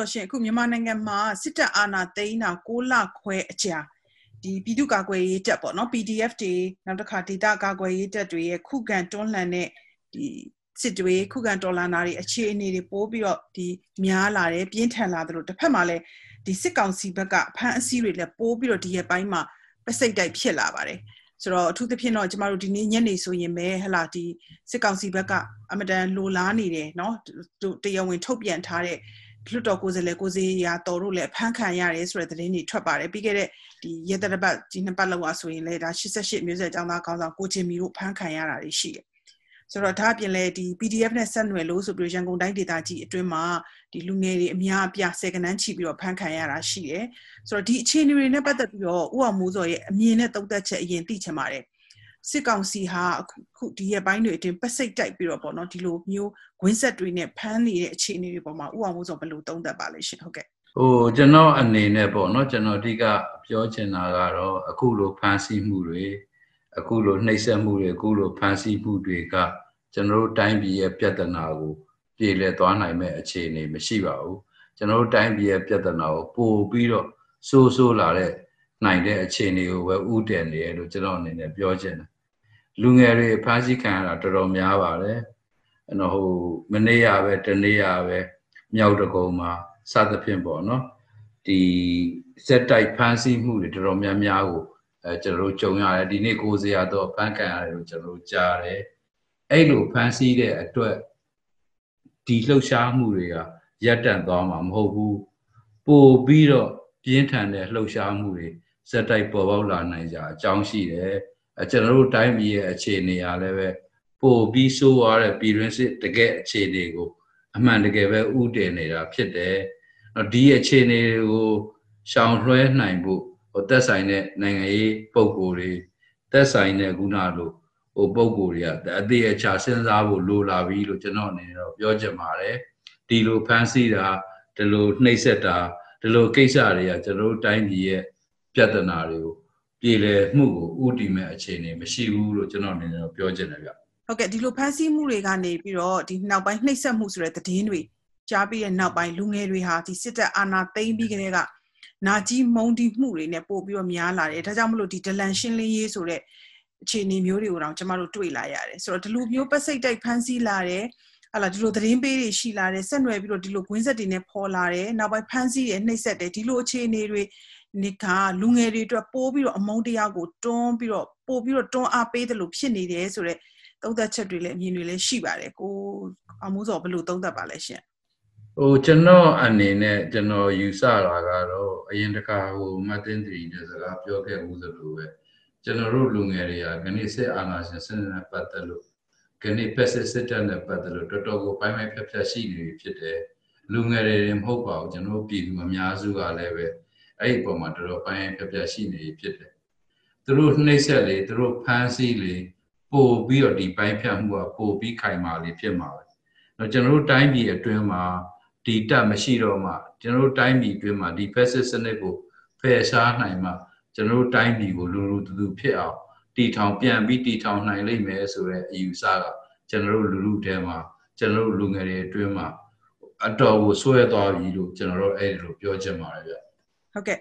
အောင်မိုးစောရှင်အခုမြန်မာနိုင်ငံမှာစစ်တပ်အာဏာသိမ်းတာ6လခွဲအကြာဒီပြည်သူ့ကာကွယ်ရေးတပ်ပေါ့နော် PDF တွေနောက်တစ်ခါဒေတာကာကွယ်ရေးတပ်တွေရဲ့ခုခံတွန်းလှန်တဲ့ဒီစစ်တွေခုခံတော်လှန်တာတွေအခြေအနေတွေပိုးပြီးတော့ဒီများလာတယ်ပြင်းထန်လာတယ်လို့တစ်ဖက်မှာလည်းဒီစစ်ကောင်စီဘက်ကဖမ်းအစည်းတွေလည်းပိုးပြီးတော့ဒီရက်ပိုင်းမှာပစိတ်တိုက်ဖြစ်လာပါတယ်ဆိုတော့အထူးသဖြင့်တော့ကျမတို့ဒီနေ့ညနေဆိုရင်ပဲဟလာဒီစစ်ကောင်စီဘက်ကအမတန်လိုလားနေတယ်เนาะတရားဝင်ထုတ်ပြန်ထားတဲ့ လွတ်တော်ကိုယ်စားလှယ်ကိုစီရာတော်တို့လည်းဖမ်းခံရတယ်ဆိုတဲ့သတင်းတွေထွက်ပါတယ်ပြီးခဲ့တဲ့ဒီရဲတရပတ်ဒီနှစ်ပတ်လောက်ဆိုရင်လည်းဒါ88မျိုးဆက်အကြောင်းသားကောင်းဆောင်ကိုချင်းမီတို့ဖမ်းခံရတာတွေရှိတယ်ဆိုတော့ဒါအပြင်လဲဒီ PDF နဲ့ဆက်နွယ်လို့ဆိုပြီးရန်ကုန်တိုင်းဒေသကြီးအတွင်းမှာဒီလူငယ်တွေအများအပြားဆယ်ကနန်းချီပြီးတော့ဖမ်းခံရတာရှိတယ်ဆိုတော့ဒီအခြေအနေတွေနဲ့ပတ်သက်ပြီးတော့ဥအောင်မိုးစောရဲ့အမြင်နဲ့သုံးသပ်ချက်အရင်သိချင်ပါတယ် စစ်ကောင်စီဟာအခုဒီရက်ပိုင်းတွေအတွင်းပစိတ်တိုက်ပြီးတော့ပေါ့နော်ဒီလိုမျိုးဝင်းဆက်တွေနဲ့ဖမ်းနေတဲ့အခြေအနေတွေပေါ်မှာဥအောင်မိုးစောဘယ်လိုသုံးသပ်ပါလဲရှင်ဟုတ်ကဲ့ဟိုကျွန်တော်အနေနဲ့ပေါ့နော်ကျွန်တော်အဓိကပြောချင်တာကတော့အခုလိုဖမ်းဆီးမှုတွေအခုလိုနှိပ်စက်မှုတွေအခုလိုဖမ်းဆီးမှုတွေကကျွန်တော်တို့တိုင်းပြည်ရဲ့ပြဿနာကိုပြေလည်သွားနိုင်မဲ့အခြေအနေမရှိပါဘူးကျွန်တော်တို့တိုင်းပြည်ရဲ့ပြဿနာကိုပို့ပြီးတော့ဆိုးဆိုးလာတဲ့ နိုင်တဲ့အခြေအနေကိုပဲဥတည်နေရလို့ကျွန်တော်အနေနဲ့ပြောချင်တယ်လူငယ်တွေဖမ်းဆီးခံရတာတော်တော်များပါတယ်အဲ့တော့ဟိုမနေ့ရပဲတနေ့ရပဲမြောက်တကုံမှာစသဖြင့်ပေါ့နော်ဒီစက်တိုက်ဖမ်းဆီးမှုတွေတော်တော်များများကိုအဲကျွန်တော်တို့ကြုံရတယ်ဒီနေ့ကိုစရာတော့ဖမ်းခံရတယ်လို့ကျွန်တော်တို့ကြားတယ်အဲ့လိုဖမ်းဆီးတဲ့အတွက်ဒီလှုပ်ရှားမှုတွေကရပ်တန့်သွားမှာမဟုတ်ဘူးပို့ပြီးတော့ပြင်းထန်တဲ့လှုပ်ရှားမှုတွေ စက်တိုက်ပေါ်ပေါက်လာနိုင်ကြအကြောင်းရှိတယ်အဲကျွန်တော်တို့တိုင်းပြည်ရဲ့အခြေအနေအားလည်းပဲပို့ပြီးဆိုးရတဲ့ပြည်တွင်းစစ်တကယ်အခြေအနေကို အမှန်တကယ်ပဲဥတည်နေတာဖြစ်တယ်ဒီအခြေအနေကိုရှောင်လွှဲနိုင်ဖို့ဟိုသက်ဆိုင်တဲ့နိုင်ငံရေးပုံကိုယ်တွေသက်ဆိုင်တဲ့ခုနလိုဟိုပုံကိုယ်တွေကအသေးအချာစဉ်းစားဖို့လိုလာပြီလို့ကျွန်တော်အနေနဲ့တော့ပြောချင်ပါတယ်ဒီလိုဖန်ဆီးတာဒီလိုနှိပ်စက်တာဒီလိုကိစ္စတွေကကျွန်တော်တို့တိုင်းပြည်ရဲ့ ပြဿနာတွေကိုပြည်လည်မှုကိုဥတည်မဲ့အခြေအနေမရှိဘူးလို့ကျွန်တော်အနေနဲ့တော့ပြောချင်တယ်ဗျဟုတ်ကဲ့ဒီလိုဖန်ဆီးမှုတွေကနေပြီးတော့ဒီနောက်ပိုင်းနှိပ်စက်မှုဆိုတဲ့သတင်းတွေကြားပြီးတဲ့နောက်ပိုင်းလူငယ်တွေဟာဒီစစ်တပ်အာဏာသိမ်းပြီးကတည်းကနာကြီးမုံတီမှုတွေနဲ့ပို့ပြီးတော့များလာတယ်ဒါကြောင့်မလို့ဒီဒလန်ရှင်းလင်းရေးဆိုတဲ့အခြေအနေမျိုးတွေကိုတော့ကျမတို့တွေ့လာရတယ်ဆိုတော့ဒီလိုမျိုးပတ်စိတ်တိုက်ဖမ်းဆီးလာတယ်ဟာလာဒီလိုသတင်းပေးတွေရှိလာတယ်ဆက်နွယ်ပြီးတော့ဒီလိုကွင်းဆက်တွေနဲ့ပေါ်လာတယ်နောက်ပိုင်းဖမ်းဆီးတယ်နှိပ်စက်တယ်ဒီလိုအခြေအနေတွေ နေကလူငယ်တွေအတွက်ပိုးပြီးတော့အမုန်းတရားကိုတွန်းပြီးတော့ပို့ပြီးတော့တွန်းအားပေးတယ်လို့ဖြစ်နေတယ်ဆိုတော့သုံးသက်ချက်တွေလည်းအမြင်တွေလည်းရှိပါတယ်ကိုအမိုးစောဘယ်လိုသုံးသက်ပါလဲရှင်ဟိုကျွန်တော်အနေနဲ့ကျွန်တော်ယူဆတာကတော့အရင်တခါဟိုမတ်တင်တီနဲ့စကားပြောခဲ့ဦးသလိုပဲကျွန်တော်တို့လူငယ်တွေကခဏစစ်အာဏာရှင်စနစ်နဲ့ပတ်သက်လို့ခဏဖက်စစ်စစ်တပ်နဲ့ပတ်သက်လို့တော်တော်ကိုပိုင်းပိုင်းဖြတ်ဖြတ်ရှိနေပြီဖြစ်တယ်လူငယ်တွေမဟုတ်ပါဘူးကျွန်တော်ပြည်သူအများစုကလည်းပဲ အဲ့ဒီအပေါ်မှာတော်တော်ပိုင်းပိုင်းဖြတ်ဖြတ်ရှိနေပြီဖြစ်တယ်သူတို့နှိမ့်ဆက်လေသူတို့ဖမ်းဆီးလေပို့ပြီးတော့ဒီပိုင်းဖြတ်မှုကပို့ပြီးခိုင်မာလေဖြစ်မှာပဲတော့ကျွန်တော်တို့တိုင်းပြည်အတွင်းမှာဒီတက်မရှိတော့မှကျွန်တော်တို့တိုင်းပြည်အတွင်းမှာဒီဖက်စစ်စနစ်ကိုဖယ်ရှားနိုင်မှကျွန်တော်တို့တိုင်းပြည်ကိုလူလူတူတူဖြစ်အောင်တီထောင်ပြန်ပြီးတီထောင်နိုင်လိမ့်မယ်ဆိုတဲ့အယူဆကကျွန်တော်တို့လူလူတဲမှာကျွန်တော်တို့လူငယ်တွေအတွင်းမှာအတော်ကိုဆွဲသွားပြီလို့ကျွန်တော်တို့အဲ့ဒီလိုပြောချင်ပါတယ်ဗျ ဟုတ်ကဲ့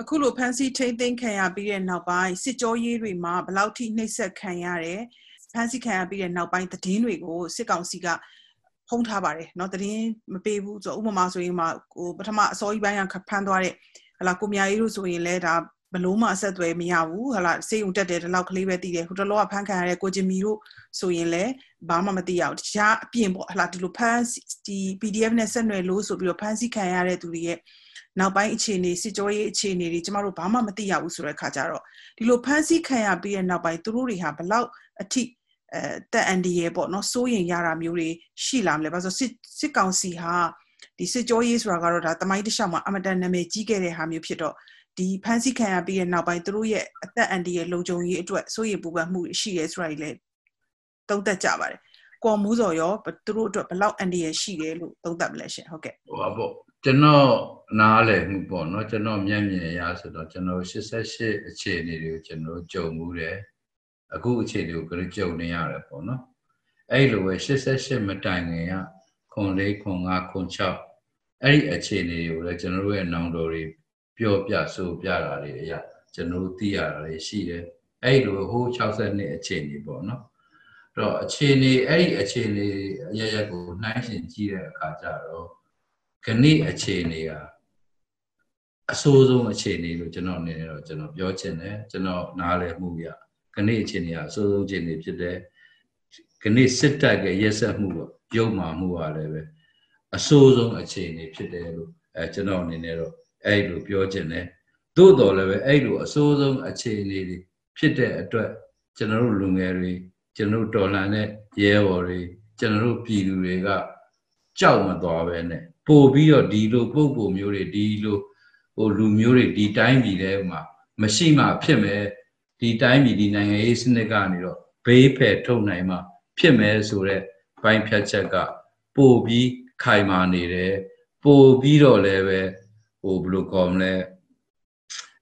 အခုလိုဖန်စီထိမ့်သိမ်းခံရပြီးတဲ့နောက်ပိုင်းစစ်ကြောရေးတွေမှာဘယ်လောက်ထိနှိပ်စက်ခံရတယ်ဖန်စီခံရပြီးတဲ့နောက်ပိုင်းသတင်းတွေကိုစစ်ကောင်စီကဖုံးထားပါတယ်เนาะသတင်းမပေးဘူးဆိုဥပမာဆိုရင်မှဟိုပထမအစောကြီးပိုင်းကဖမ်းသွားတဲ့ဟလာကိုမြာရေးလို့ဆိုရင်လည်းဒါ ဘလို့မှအဆက်အသွယ်မရဘူးဟလာစေးုံတက်တယ်ဒီလောက်ကလေးပဲတည်တယ်ဟိုတလောကဖမ်းခံရတဲ့ကိုဂျင်မီတို့ဆိုရင်လည်းဘာမှမသိရဘူးတခြားအပြင်ပေါ့ဟလာဒီလိုဖမ်းဒီ PDF နဲ့ဆက်နွယ်လို့ဆိုပြီးတော့ဖမ်းဆီးခံရတဲ့သူတွေရဲ့နောက်ပိုင်းအခြေအနေစစ်ကြောရေးအခြေအနေတွေကျမတို့ဘာမှမသိရဘူးဆိုတဲ့ခါကျတော့ဒီလိုဖမ်းဆီးခံရပြီးတဲ့နောက်ပိုင်းသူတို့တွေဟာဘလောက်အထိအဲတက်အန်ဒီရဲ့ပေါ့နော်စိုးရင်ရတာမျိုးတွေရှိလာမလဲဘာလို့စစ်စစ်ကောင်စီဟာဒီစစ်ကြောရေးဆိုတာကတော့ဒါတမိုင်းတခြားမှာအမတန်နာမည်ကြီးခဲ့တဲ့ဟာမျိုးဖြစ်တော့ ဒီဖန်ဆီးခံရပြီးတဲ့နောက်ပိုင်းသူတို့ရဲ့အသက်အန္တရာယ်လုံခြုံရေးအတွက်စိုးရိမ်ပူပန်မှုရှိရဲဆိုတာကြီးလည်းသုံးသပ်ကြပါတယ်။ကော်မိုးစော်ရောသူတို့အတွက်ဘယ်လောက်အန္တရာယ်ရှိတယ်လို့သုံးသပ်မလဲရှင်ဟုတ်ကဲ့။ဟိုပါပေါ့ကျွန်တော်နားလည်မှုပေါ့နော်ကျွန်တော်မျက်မြင်ရဆိုတော့ကျွန်တော်88အခြေအနေတွေကိုကျွန်တော်ကြုံမှုတယ်။အခုအခြေအနေကိုကြုံနေရတယ်ပေါ့နော်။အဲ့လိုပဲ88မတိုင်ခင်ကခွန်လေးခွန်5ခွန်6အဲ့ဒီအခြေအနေတွေကိုလည်းကျွန်တော်တို့ရဲ့နောင်တော်တွေ ပြောပြဆိုပြတာတွေအရာကျွန်တော်တို့သိရတာတွေရှိတယ်အဲ့လိုဟိုး60နှစ်အခြေအနေပေါ့နော်အဲ့တော့အခြေအနေအဲ့ဒီအခြေအနေအရရက်ကိုနှိုင်းရှင်ကြည့်တဲ့အခါကျတော့ခဏအခြေအနေကအဆိုးဆုံးအခြေအနေလို့ကျွန်တော်အနေနဲ့တော့ကျွန်တော်ပြောချင်တယ်ကျွန်တော်နားလည်မှုရခဏအခြေအနေကအဆိုးဆုံးအခြေအနေဖြစ်တယ်ခဏစစ်တပ်ရဲ့ရက်ဆက်မှုပေါ့ရုပ်မာမှုကလည်းပဲအဆိုးဆုံးအခြေအနေဖြစ်တယ်လို့အဲကျွန်တော်အနေနဲ့တော့ အဲ့လိုပြောချင်တယ်သို့တော်လည်းပဲအဲ့လိုအဆိုးဆုံးအခြေအနေတွေဖြစ်တဲ့အတွက်ကျွန်တော်တို့လူငယ်တွေကျွန်တော်တို့တော်လှန်တဲ့ရဲဘော်တွေကျွန်တော်တို့ပြည်သူတွေကကြောက်မသွားပဲနဲ့ပို့ပြီးတော့ဒီလိုပုံပုံမျိုးတွေဒီလိုဟိုလူမျိုးတွေဒီတိုင်းပြည်ထဲမှာမရှိမှဖြစ်မယ်ဒီတိုင်းပြည်ဒီနိုင်ငံရေးစနစ်ကနေတော့ဘေးဖယ်ထုတ်နိုင်မှဖြစ်မယ်ဆိုတော့ဘိုင်းဖြတ်ချက်ကပို့ပြီးခိုင်မာနေတယ်ပို့ပြီးတော့လည်းပဲဟို ဘယ်လိုကောမလဲ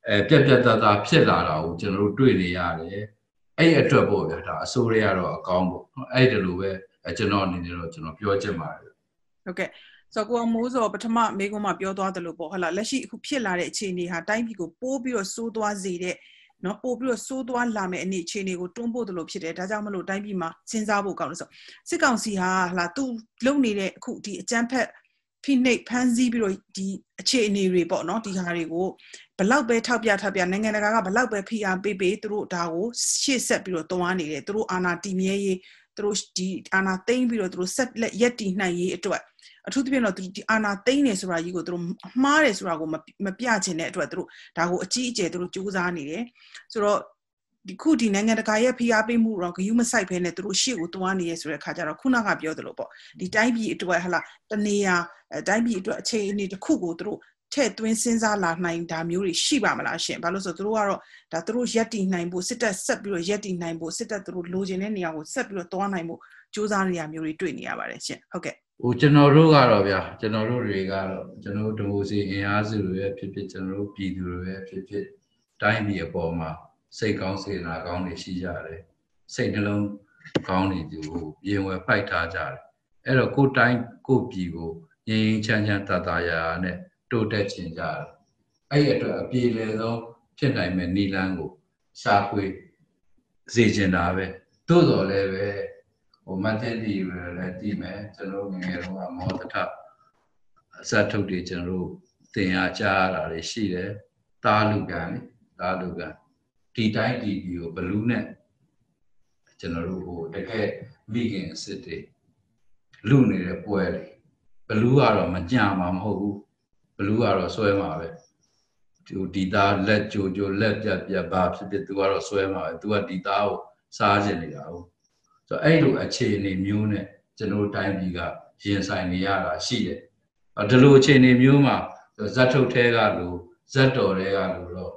အဲပြက်ပြက်သားသားဖြစ်လာတာကိုကျွန်တော်တို့တွေ့နေရတယ်အဲ့အတွက်ပေါ့ဗျာဒါအစိုးရကတော့အကောင်းပေါ့အဲ့ဒီလိုပဲကျွန်တော်အနေနဲ့တော့ကျွန်တော်ပြောချင်ပါတယ်ဟုတ်ကဲ့ဆိုတော့ကိုအမိုးစောပထမမေကုန်းမှာပြောသွားသလိုပေါ့ဟုတ်လားလက်ရှိအခုဖြစ်လာတဲ့အခြေအနေဟာတိုင်းပြည်ကိုပိုးပြီးတော့စိုးသွားစေတဲ့နော်ပို့ပြီးတော့စိုးသွားလာမယ့်အနေအခြေအနေကိုတွန်းပို့သလိုဖြစ်တယ်ဒါကြောင့်မလို့တိုင်းပြည်မှာစဉ်းစားဖို့ကောင်းလို့ဆိုစစ်ကောင်စီဟာဟလာသူလုံနေတဲ့အခုဒီအကြမ်းဖက် ဖိနှိပ်ဖမ်းဆီးပြီးတော့ဒီအခြေအနေတွေပေါ့နော်ဒီဟာတွေကိုဘလောက်ပဲထောက်ပြထောက်ပြနိုင်ငံတကာကဘလောက်ပဲဖိအားပေးပေးသူတို့ဒါကိုရှေ့ဆက်ပြီးတော့တွန်းနေတယ်သူတို့အာဏာတည်မြဲရေးသူတို့ဒီအာဏာသိမ်းပြီးတော့သူတို့ဆက်လက်ရက်တည်နိုင်ရေးအတွက်အထူးသဖြင့်တော့ဒီအာနာသိမ့်နေဆိုတာကြီးကိုသူတို့မှားတယ်ဆိုတာကိုမပြချင်တဲ့အတွက်သူတို့ဒါကိုအကြီးအကျယ်သူတို့စူးစမ်းနေတယ်ဆိုတော့ ဒီခုဒီနိုင်ငံတကာရဲ့ဖိအားပေးမှုတော့ဂယုမဆိုင်ဖဲနဲ့သူတို့ရှေ့ကိုတွားနေရဆိုတဲ့ခါကျတော့ခုနကပြောသလိုပေါ့ဒီတိုင်းပြည်အတွက်ဟလာတနေရာတိုင်းပြည်အတွက်အခြေအနေတစ်ခုကိုသူတို့ထဲ့သွင်းစဉ်းစားလာနိုင်တာမျိုးတွေရှိပါမလားရှင်ဘာလို့ဆိုသူတို့ကတော့ဒါသူတို့ရက်တည်နိုင်ဖို့စစ်တပ်ဆက်ပြီးတော့ရက်တည်နိုင်ဖို့စစ်တပ်သူတို့လိုချင်တဲ့နေရာကိုဆက်ပြီးတော့တွားနိုင်ဖို့စူးစမ်းနေရမျိုးတွေတွေ့နေရပါတယ်ရှင်ဟုတ်ကဲ့ဟိုကျွန်တော်တို့ကတော့ဗျာကျွန်တော်တို့တွေကတော့ကျွန်တော်တို့ဒီမိုစီအင်အားစုတွေပဲဖြစ်ဖြစ်ကျွန်တော်တို့ပြည်သူတွေပဲဖြစ်ဖြစ်တိုင်းပြည်အပေါ်မှာ စိတ်ကောင်းစေနာကောင်းတွေရှိကြတယ်စိတ်နှလုံးကောင်းနေသူကိုပြင်ဝယ်ဖိုက်ထားကြတယ်အဲ့တော့ကိုတိုင်းကိုပြည်ကိုငြိမ်ချမ်းချမ်းတတရာနဲ့တိုးတက်ချင်ကြတယ်အဲ့ဒီအတွက်အပြေလေဆုံးဖြစ်နိုင်မဲ့နီလန်းကိုရှာဖွေစေချင်တာပဲသို့တော်လည်းပဲဟိုမတ်တဲ့ဒီလည်းတည်မယ်ကျွန်တော်ငယ်ငယ်တော့မောတထအစထုတ်တွေကျွန်တော်တို့သင်အားကြားရတာတွေရှိတယ်တာလူကံလေတာလူကံ ဒီတိုင်းဒီဒီကိုဘလူးနဲ့ကျွန်တော်တို့ဟိုတကယ်မိခင်အစ်စ်တွေလူနေတဲ့ပွဲတွေဘလူးကတော့မကြမှာမဟုတ်ဘူးဘလူးကတော့ဆွဲမှာပဲဒီဒီသားလက်ကြိုကြိုလက်ပြပြဘာဖြစ်ဖြစ်သူကတော့ဆွဲမှာပဲသူကဒီသားကိုစားကျင်နေတာဟုတ်ဆိုတော့အဲ့လိုအခြေအနေမျိုးနဲ့ကျွန်တော်တိုင်းပြည်ကရင်ဆိုင်နေရတာရှိတယ်ဒီလိုအခြေအနေမျိုးမှာဇက်ထုတ်ထဲကလို့ဇက်တော်တွေကလို့တော့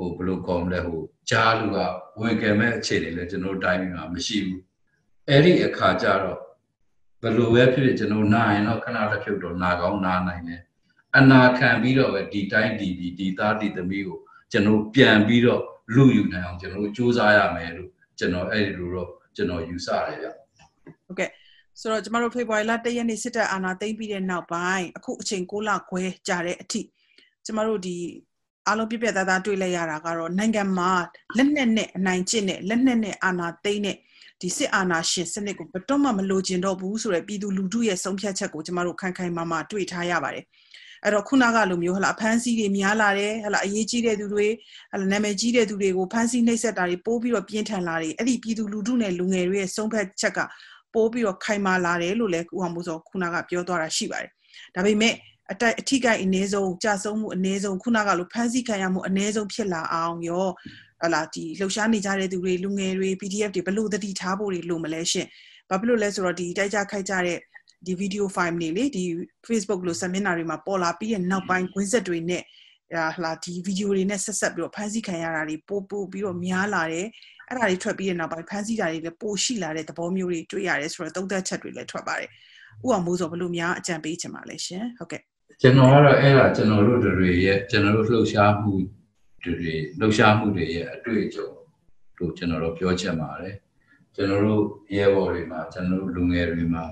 ဟိုဘယ်လိုကောင်းလဲဟိုကြားလူကဝင်ကြမဲ့အခြေအနေလည်းကျွန်တော်တိုင်းပြည်မှာမရှိဘူးအဲ့ဒီအခါကျတော့ဘယ်လိုပဲဖြစ်ဖြစ်ကျွန်တော်နာရင်တော့ခဏတစ်ဖြုတ်တော့နာကောင်းနာနိုင်တယ်အနာခံပြီးတော့ပဲဒီတိုင်းဒီဒီဒီသားဒီသမီးကိုကျွန်တော်ပြန်ပြီးတော့လူယူနိုင်အောင်ကျွန်တော်စူးစမ်းရမယ်လို့ကျွန်တော်အဲ့ဒီလိုတော့ကျွန်တော်ယူဆရတယ်ဗျဟုတ်ကဲ့ဆိုတော့ကျမတို့ဖေဖော်ဝါရီလ1ရက်နေ့စစ်တပ်အာဏာသိမ်းပြီးတဲ့နောက်ပိုင်းအခုအချိန်6လခွဲကြာတဲ့အထိကျမတို့ဒီ အားလုံးပြပြသားသားတွေ့လိုက်ရတာကတော့နိုင်ငံမှာလက်နက်နဲ့အနိုင်ကျင့်တဲ့လက်နက်နဲ့အာဏာသိမ်းတဲ့ဒီစစ်အာဏာရှင်စနစ်ကိုဘယ်တော့မှမလိုချင်တော့ဘူးဆိုရယ်ပြည်သူလူထုရဲ့ဆုံးဖြတ်ချက်ကိုကျမတို့ခိုင်ခိုင်မာမာတွေ့ထားရပါတယ်အဲ့တော့ခုနကလိုမျိုးဟလာဖမ်းဆီးတွေများလာတယ်ဟလာအရေးကြီးတဲ့သူတွေဟလာနာမည်ကြီးတဲ့သူတွေကိုဖမ်းဆီးနှိပ်စက်တာတွေပိုးပြီးတော့ပြင်းထန်လာတယ်အဲ့ဒီပြည်သူလူထုနဲ့လူငယ်တွေရဲ့ဆုံးဖြတ်ချက်ကပိုးပြီးတော့ခိုင်မာလာတယ်လို့လည်းဦးအောင်မိုးစောခုနကပြောသွားတာရှိပါတယ်ဒါပေမဲ့ အတိုက်အထိကိုက်အနည်းဆုံးကြာဆုံးမှုအနည်းဆုံးခုနကလိုဖမ်းဆီးခံရမှုအနည်းဆုံးဖြစ်လာအောင်ရောဟလာဒီလှုပ်ရှားနေကြတဲ့သူတွေလူငယ်တွေ PDF တွေဘလို့တတိထားဖို့တွေလိုမလဲရှင်ဘာဖြစ်လို့လဲဆိုတော့ဒီတိုက်ကြခိုက်ကြတဲ့ဒီ video file တွေလေဒီ Facebook လို့ seminar တွေမှာပေါ်လာပြီးတဲ့နောက်ပိုင်းကွင်းဆက်တွေနဲ့ဟလာဒီ video တွေနဲ့ဆက်ဆက်ပြီးတော့ဖန်ဆီးခံရတာတွေပို့ပို့ပြီးတော့များလာတယ်အဲ့ဒါတွေထွက်ပြီးတဲ့နောက်ပိုင်းဖန်ဆီးတာတွေလည်းပိုရှိလာတဲ့သဘောမျိုးတွေတွေ့ရတယ်ဆိုတော့သုံးသက်ချက်တွေလည်းထွက်ပါတယ်ဥအောင်မိုးစောဘလို့များအကြံပေးချင်ပါလဲရှင်ဟုတ်ကဲ့ ကျွန်တော်ကတော့အဲ့ဒါကျွန်တော်တို့တွေရဲ့ကျွန်တော်တို့လှုပ်ရှားမှုတွေလှုပ်ရှားမှုတွေရဲ့အတွေ့အကြုံတို့ကျွန်တော်တို့ပြောချင်ပါတယ်ကျွန်တော်တို့ရဲဘော်တွေမှာကျွန်တော်တို့လူငယ်တွေမှာ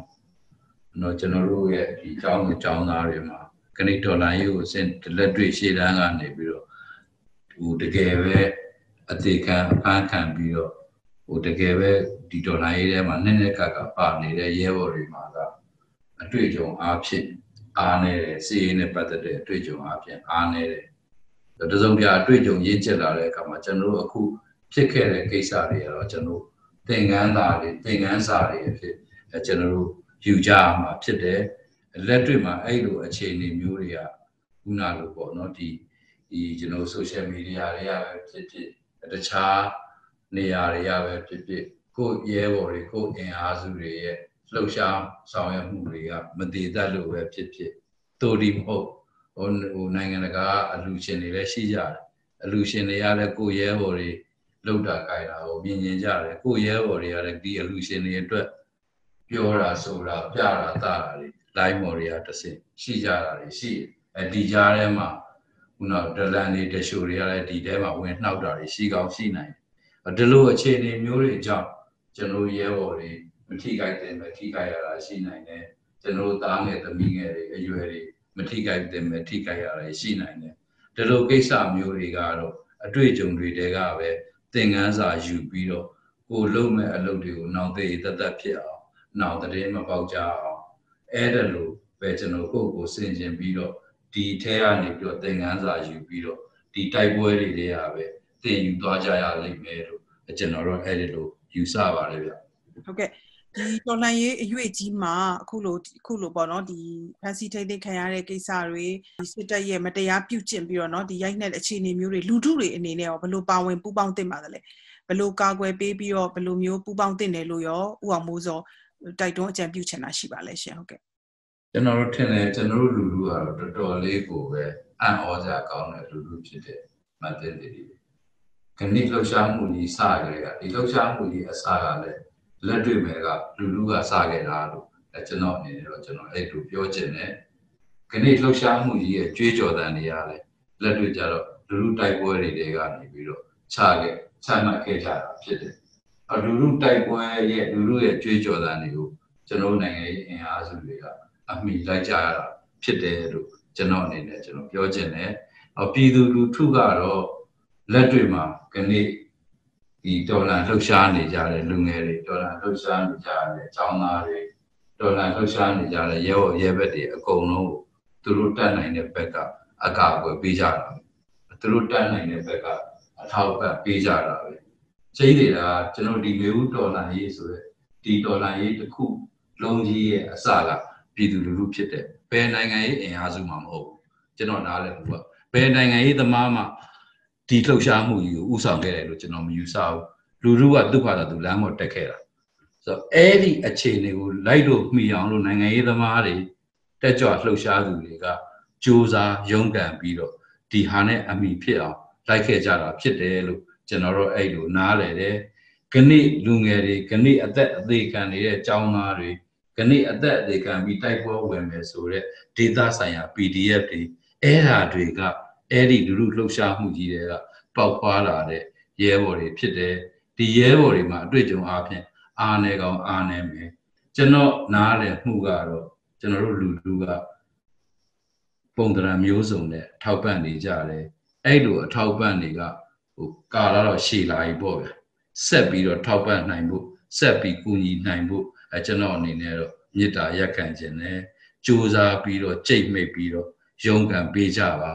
နော်ကျွန်တော်တို့ရဲ့ဒီအကြောင်းအကြောင်းသားတွေမှာခဏဒေါ်လာရေးကိုစင်လက်တွေ့ရှေ့တန်းကနေပြီးတော့ဟိုတကယ်ပဲအသေးခံအဖမ်းခံပြီးတော့ဟိုတကယ်ပဲဒီဒေါ်လာရေးထဲမှာနည်းနည်းကကပါနေတဲ့ရဲဘော်တွေမှာကအတွေ့အကြုံအားဖြင့် အားနေတယ်စီးရင်နဲ့ပတ်သက်တဲ့အတွေ့အကြုံအားဖြင့်အားနေတယ်တစုံပြအတွေ့အကြုံရင့်ကျက်လာတဲ့အခါမှာကျွန်တော်တို့အခုဖြစ်ခဲ့တဲ့ကိစ္စတွေကတော့ကျွန်တော်သင်္ကန်းသားတွေသင်္ကန်းစာတွေအဖြစ်ကျွန်တော်တို့ယူကြမှာဖြစ်တယ်လက်တွေ့မှာအဲ့လိုအခြေအနေမျိုးတွေကခုနလိုပေါ့နော်ဒီဒီကျွန်တော် social media တွေကပဲဖြစ်ဖြစ်တခြားနေရာတွေကပဲဖြစ်ဖြစ်ကိုယ့်ရဲဘော်တွေကိုယ့်အင်အားစုတွေရဲ့ လှုပ်ရှားဆောင်ရွက်မှုတွေကမတည်တတ်လို့ပဲဖြစ်ဖြစ်တိုဒီမဟုတ်ဟိုဟိုနိုင်ငံတကာအလူရှင်တွေလည်းရှိကြတယ်အလူရှင်တွေကလည်းကိုယ့်ရဲဘော်တွေလောက်တာကြိုက်တာကိုမြင်မြင်ကြတယ်ကိုယ့်ရဲဘော်တွေကလည်းဒီအလူရှင်တွေအတွက်ပြောတာဆိုတာပြတာတာတာတွေ line မော်တွေကတဆင့်ရှိကြတာတွေရှိအဲဒီကြားထဲမှာခုနဒလန်တွေတရှိုတွေကလည်းဒီထဲမှာဝင်နှောက်တာတွေရှိကောင်းရှိနိုင်တယ်ဒီလိုအခြေအနေမျိုးတွေကြောင့်ကျွန်တော်ရဲဘော်တွေ မထိခိုက်တဲ့မထိခိုက်ရတာရှိနိုင်တယ်ကျွန်တော်သားငယ်သမီးငယ်တွေအရွယ်တွေမထိခိုက်တဲ့မထိခိုက်ရတာရှိနိုင်တယ်ဒီလိုကိစ္စမျိုးတွေကတော့အတွေ့အကြုံတွေတဲကပဲသင်ခန်းစာယူပြီးတော့ကိုလုံးမဲ့အလုပ်တွေကိုနောက်သေးတသက်ဖြစ်အောင်နောက်တည်းမပေါက်ကြအောင်အဲ့ဒါလို့ပဲကျွန်တော်ကိုယ့်ကိုစင်ကျင်ပြီးတော့ဒီထဲကနေပြီးတော့သင်ခန်းစာယူပြီးတော့ဒီတိုက်ပွဲတွေတွေကပဲသင်ယူသွားကြရလိမ့်မယ်လို့ကျွန်တော်တို့အဲ့ဒီလိုယူဆပါတယ်ဗျဟုတ်ကဲ့ ဒီတော်လှန်ရေးအရွေ့ကြီးမှာအခုလိုအခုလိုပေါ့နော်ဒီဖန်စီထိတ်သိမ်းခံရတဲ့ကိစ္စတွေဒီစစ်တပ်ရဲ့မတရားပြုကျင့်ပြီးတော့နော်ဒီရိုက်နှက်အခြေအနေမျိုးတွေလူထုတွေအနေနဲ့ရောဘယ်လိုပါဝင်ပူးပေါင်းသင့်ပါသလဲဘယ်လိုကာကွယ်ပေးပြီးတော့ဘယ်လိုမျိုးပူးပေါင်းသင့်တယ်လို့ရောဥအောင်မိုးစောတိုက်တွန်းအကြံပြုချင်တာရှိပါလဲရှင်ဟုတ်ကဲ့ကျွန်တော်တို့ထင်တယ်ကျွန်တော်တို့လူလူကတော့တော်တော်လေးကိုပဲအံ့ဩစရာကောင်းတဲ့လူလူဖြစ်တဲ့မတ်တဲ့တွေခဏိလှုပ်ရှားမှုကြီးစကြတဲ့ကဒီလှုပ်ရှားမှုကြီးအစကလည်း လက်တွေ့မဲ့ကလူလူကစခဲ့တာလို့အဲကျွန်တော်အနေနဲ့တော့ကျွန်တော်အဲ့လိုပြောချင်တယ်ခဏိလှုပ်ရှားမှုကြီးရဲ့ကြွေးကြော်တန်တွေရတယ်လက်တွေ့ကြတော့လူလူတိုက်ပွဲတွေတွေကနေပြီးတော့ခြားခဲ့ခြားမှတ်ခဲ့ကြတာဖြစ်တယ်အလူလူတိုက်ပွဲရဲ့လူလူရဲ့ကြွေးကြော်တန်တွေကိုကျွန်တော်နိုင်ငံရေးအင်အားစုတွေကအမိလိုက်ကြရတာဖြစ်တယ်လို့ကျွန်တော်အနေနဲ့ကျွန်တော်ပြောချင်တယ်။ပြည်သူလူထုကတော့လက်တွေ့မှာခဏိ ဒီဒေါ်လာလှုပ်ရှားနေကြတဲ့လူငယ်တွေဒေါ်လာလှုပ်ရှားနေကြတဲ့အကြောင်းသားတွေဒေါ်လာလှုပ်ရှားနေကြတဲ့ရဲဘော်ရဲဘက်တွေအကုန်လုံးသူတို့တတ်နိုင်တဲ့ဘက်ကအကာအကွယ်ပေးကြတာသူတို့တတ်နိုင်တဲ့ဘက်ကအထောက်အပံ့ပေးကြတာပဲချိန်နေတာကျွန်တော်ဒီမျိုးဒေါ်လာရေးဆိုတဲ့ဒီဒေါ်လာရေးတစ်ခုလုံးကြီးရဲ့အစကပြည်သူလူထုဖြစ်တဲ့ဘယ်နိုင်ငံရေးအင်အားစုမှမဟုတ်ဘူးကျွန်တော်နားလည်ဘူးကဘယ်နိုင်ငံရေးသမားမှ ဒီလှုပ်ရှားမှုကြီးကိုဥဆောင်ခဲ့တယ်လို့ကျွန်တော်မယူဆဘူးလူထုကသူ့ဘာသာသူလမ်းပေါ်တက်ခဲ့တာဆိုတော့အဲ့ဒီအခြေအနေကိုလိုက်လို့မှီအောင်လို့နိုင်ငံရေးသမားတွေတက်ကြွလှုပ်ရှားသူတွေကစူးစမ်းရုန်းကန်ပြီးတော့ဒီဟာနဲ့အမိဖြစ်အောင်လိုက်ခဲ့ကြတာဖြစ်တယ်လို့ကျွန်တော်တို့အဲ့လိုနားလည်တယ်ခဏိလူငယ်တွေခဏိအသက်အသေးခံနေတဲ့ចောင်းသားတွေခဏိအသက်အသေးခံပြီးတိုက်ပွဲဝင်မယ်ဆိုတော့ဒေတာဆိုင်ရာ PDF တွေအဲ့ဓာတွေက အဲ့ဒီလူလူလှုပ်ရှားမှုကြီးတွေကပေါက်ဖွာလာတဲ့ရဲဘော်တွေဖြစ်တယ်ဒီရဲဘော်တွေမှာအတွေ့အကြုံအားဖြင့်အားနေကောင်အားနေမယ်ကျွန်တော်နားလည်မှုကတော့ကျွန်တော်တို့လူလူကပုံသဏ္ဍာန်မျိုးစုံနဲ့ထောက်ပံ့နေကြတယ်အဲ့လိုအထောက်ပံ့တွေကဟိုကာလာတော့ရှည်လာပြီပေါ့ဗျဆက်ပြီးတော့ထောက်ပံ့နိုင်ဖို့ဆက်ပြီးကူညီနိုင်ဖို့အဲကျွန်တော်အနေနဲ့တော့မေတ္တာရက်ခံခြင်းနဲ့ကြိုးစားပြီးတော့ကြိတ်မိတ်ပြီးတော့ရုန်းကန်ပေးကြပါ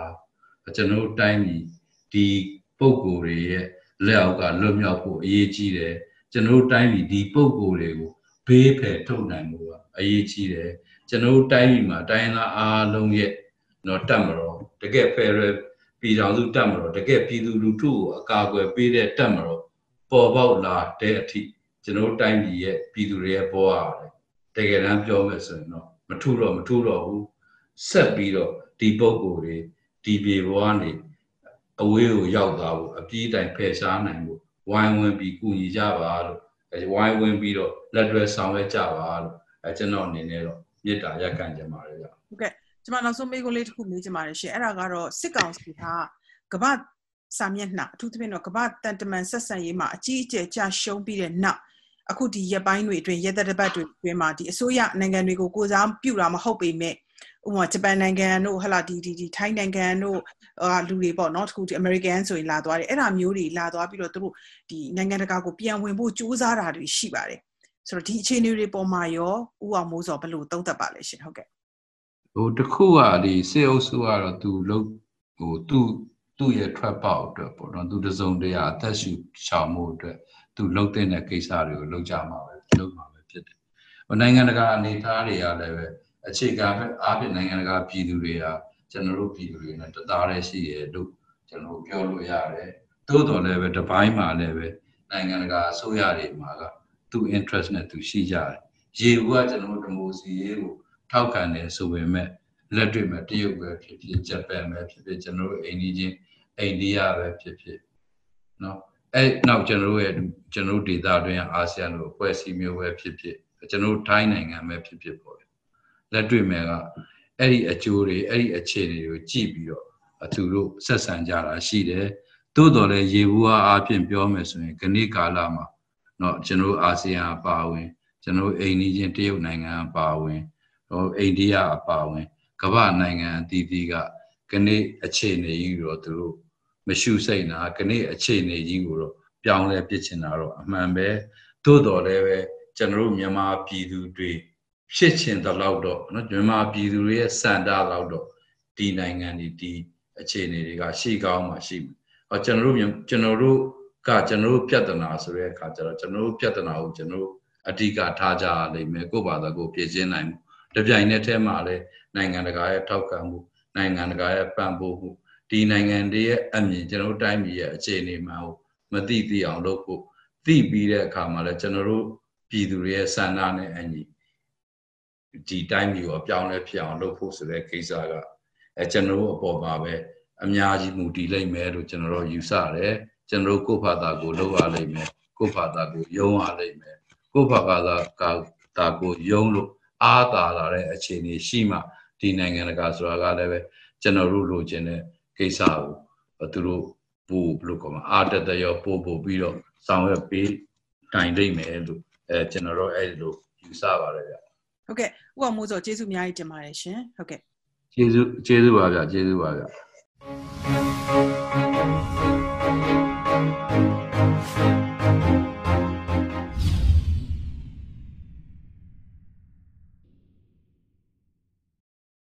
ကျွန်တော်တို့တိုင်းပြည်ဒီပုံကိုယ်တွေရဲ့လက်အောက်ကလွတ်မြောက်ဖို့အရေးကြီးတယ်ကျွန်တော်တို့တိုင်းပြည်ဒီပုံကိုယ်တွေကိုဘေးဖယ်ထုတ်နိုင်ဖို့ကအရေးကြီးတယ်ကျွန်တော်တို့တိုင်းပြည်မှာတိုင်းသားအားလုံးရဲ့တော့တတ်မတော်တကယ် federal ပြည်ထောင်စုတတ်မတော်တကယ်ပြည်သူလူထုကိုအကာအကွယ်ပေးတဲ့တတ်မတော်ပေါ်ပေါက်လာတဲ့အထိကျွန်တော်တို့တိုင်းပြည်ရဲ့ပြည်သူတွေရဲ့ဘဝရတယ်တကယ်တမ်းပြောမယ်ဆိုရင်တော့မထူတော့မထူတော့ဘူးဆက်ပြီးတော့ဒီပုံကိုယ်တွေ ဒီပြေဘဝနေအဝေးကိုရောက်သွားဖို့အပြေးတိုင်ဖယ်ရှားနိုင်ဖို့ဝိုင်းဝန်းပြီးကူညီကြပါလို့ဝိုင်းဝန်းပြီးတော့လက်တွဲဆောင်ရွက်ကြပါလို့အဲကျွန်တော်အနေနဲ့တော့မေတ္တာရက်ခံကြပါတယ်ဗျဟုတ်ကဲ့ကျွန်မနောက်ဆုံးမေးခွန်းလေးတစ်ခုမေးချင်ပါတယ်ရှင်အဲ့ဒါကတော့စစ်ကောင်စီကကမ္ဘာစာမျက်နှာအထူးသဖြင့်တော့ကမ္ဘာတန်တမန်ဆက်ဆံရေးမှာအကြီးအကျယ်ကြာရှုံးပြီးတဲ့နောက်အခုဒီရက်ပိုင်းတွေအတွင်းရက်သက်တစ်ပတ်တွေအတွင်းမှာဒီအစိုးရနိုင်ငံတွေကိုကိုစားပြုတာမဟုတ်ပေမဲ့ ဥပမာဂျပန်နိုင်ငံတို့ဟလာဒီဒီဒီထိုင်းနိုင်ငံတို့ဟာလူတွေပေါ့နော်တခုဒီ American ဆိုရင်လာသွားတယ်အဲ့ဒါမျိုးတွေလာသွားပြီးတော့သူတို့ဒီနိုင်ငံတကာကိုပြန်ဝင်ဖို့ကြိုးစားတာတွေရှိပါတယ်ဆိုတော့ဒီအခြေအနေတွေပေါ်မှာရောဥအောင်မိုးစောဘယ်လိုသုံးသပ်ပါလဲရှင်ဟုတ်ကဲ့ဟိုတခုကဒီစေအုပ်စုကတော့သူလုံးဟိုသူသူ့ရဲ့ထွက်ပေါက်အတွက်ပေါ့နော်သူတစုံတရာအသက်ရှူချောင်မှုအတွက်သူလှုပ်တဲ့ကိစ္စတွေကိုလှုပ်ကြမှာပဲလှုပ်မှာပဲဖြစ်တယ်။ဟိုနိုင်ငံတကာအနေအထားတွေကလည်းပဲ အခြေခံအားဖြင့်နိုင်ငံတကာပြည်သူတွေကကျွန်တော်တို့ပြည်သူတွေနဲ့တသားတည်းရှိရလို့ကျွန်တော်ပြောလို့ရတယ်။သို့တော်လည်းပဲတပိုင်းမှာလည်းပဲနိုင်ငံတကာအစိုးရတွေမှာကသူ့ interest နဲ့သူရှိကြတယ်။ရေဘူးကကျွန်တော်တို့ဒီမိုစီရေးကိုထောက်ခံတယ်ဆိုပေမဲ့လက်တွေ့မှာတရုတ်ပဲဖြစ်ဖြစ်ဂျပန်ပဲဖြစ်ဖြစ်ကျွန်တော်တို့အိန္ဒိချင်းအိန္ဒိယပဲဖြစ်ဖြစ်နော်အဲ့နောက်ကျွန်တော်တို့ရဲ့ကျွန်တော်တို့ဒေသတွင်းအာဆီယံလိုအဖွဲ့အစည်းမျိုးပဲဖြစ်ဖြစ်ကျွန်တော်တို့ထိုင်းနိုင်ငံပဲဖြစ်ဖြစ်ပေါ့ လက်တွေ့မဲ့ကအဲ့ဒီအကျိုးတွေအဲ့ဒီအခြေအနေတွေကိုကြည့်ပြီးတော့သူတို့ဆက်ဆံကြတာရှိတယ်သို့တော်လည်းရေဘူးအားအဖြစ်ပြောမယ်ဆိုရင်ခဏိကာလမှာเนาะကျွန်တော်အာဆီယံအပါအဝင်ကျွန်တော်အိန္ဒိချင်းတရုတ်နိုင်ငံအပါအဝင်ဟိုအိန္ဒိယအပါအဝင်ကမ္ဘာနိုင်ငံအသီးသီးကခဏိအခြေအနေကြီးတော့သူတို့မရှုစိတ်နာခဏိအခြေအနေကြီးကိုတော့ပြောင်းလဲပြစ်ချင်တာတော့အမှန်ပဲသို့တော်လည်းပဲကျွန်တော်တို့မြန်မာပြည်သူတွေ ဖြစ်ချင်တဲ့လောက်တော့နော်မြန်မာပြည်သူတွေရဲ့စံတာလောက်တော့ဒီနိုင်ငံဒီဒီအခြေအနေတွေကရှိကောင်းမှရှိမယ်။ဟောကျွန်တော်တို့ကျွန်တော်တို့ကကျွန်တော်တို့ပြဿနာဆိုတဲ့အခါကျတော့ကျွန်တော်တို့ပြဿနာကိုကျွန်တော်တို့အဓိကထားကြရလိမ့်မယ်ကိုယ့်ဘာသာကိုပြည်ရှင်းနိုင်မှုတပြိုင်နက်တည်းမှာလည်းနိုင်ငံတကာရဲ့ထောက်ခံမှုနိုင်ငံတကာရဲ့ပံ့ပိုးမှုဒီနိုင်ငံတွေရဲ့အမြင်ကျွန်တော်တို့တိုင်းပြည်ရဲ့အခြေအနေမှဟိုမသိသိအောင်လုပ်ဖို့သိပြီးတဲ့အခါမှာလည်းကျွန်တော်တို့ပြည်သူတွေရဲ့ဆန္ဒနဲ့အညီ ဒီတိုင်းမျိုးအပြောင်းလဲဖြစ်အောင်လုပ်ဖို့ဆိုတဲ့ကိစ္စကအဲကျွန်တော်တို့အပေါ်မှာပဲအများကြီးမူတည်လိမ့်မယ်လို့ကျွန်တော်တို့ယူဆတယ်ကျွန်တော်တို့ကိုယ့်ဘာသာကိုလုပ်ရလိမ့်မယ်ကိုယ့်ဘာသာကိုယုံရလိမ့်မယ်ကိုယ့်ဘာသာကတာကိုယုံလို့အားသာလာတဲ့အခြေအနေရှိမှဒီနိုင်ငံတကာဆိုတာကလည်းပဲကျွန်တော်တို့လိုချင်တဲ့ကိစ္စကိုသူတို့ပို့ဘလို့ကောမှာအားတက်တဲ့ရောပို့ပို့ပြီးတော့ဆောင်ရွက်ပေးတိုင်လိမ့်မယ်လို့အဲကျွန်တော်တို့အဲ့လိုယူဆပါတယ်ဗျ ဟုတ်ကဲ့ဥအောင်မိုးစောကျေးဇူးအများကြီးတင်ပါတယ်ရှင်ဟုတ်ကဲ့ကျေးဇူးကျေးဇူးပါဗျကျေးဇူးပါဗျ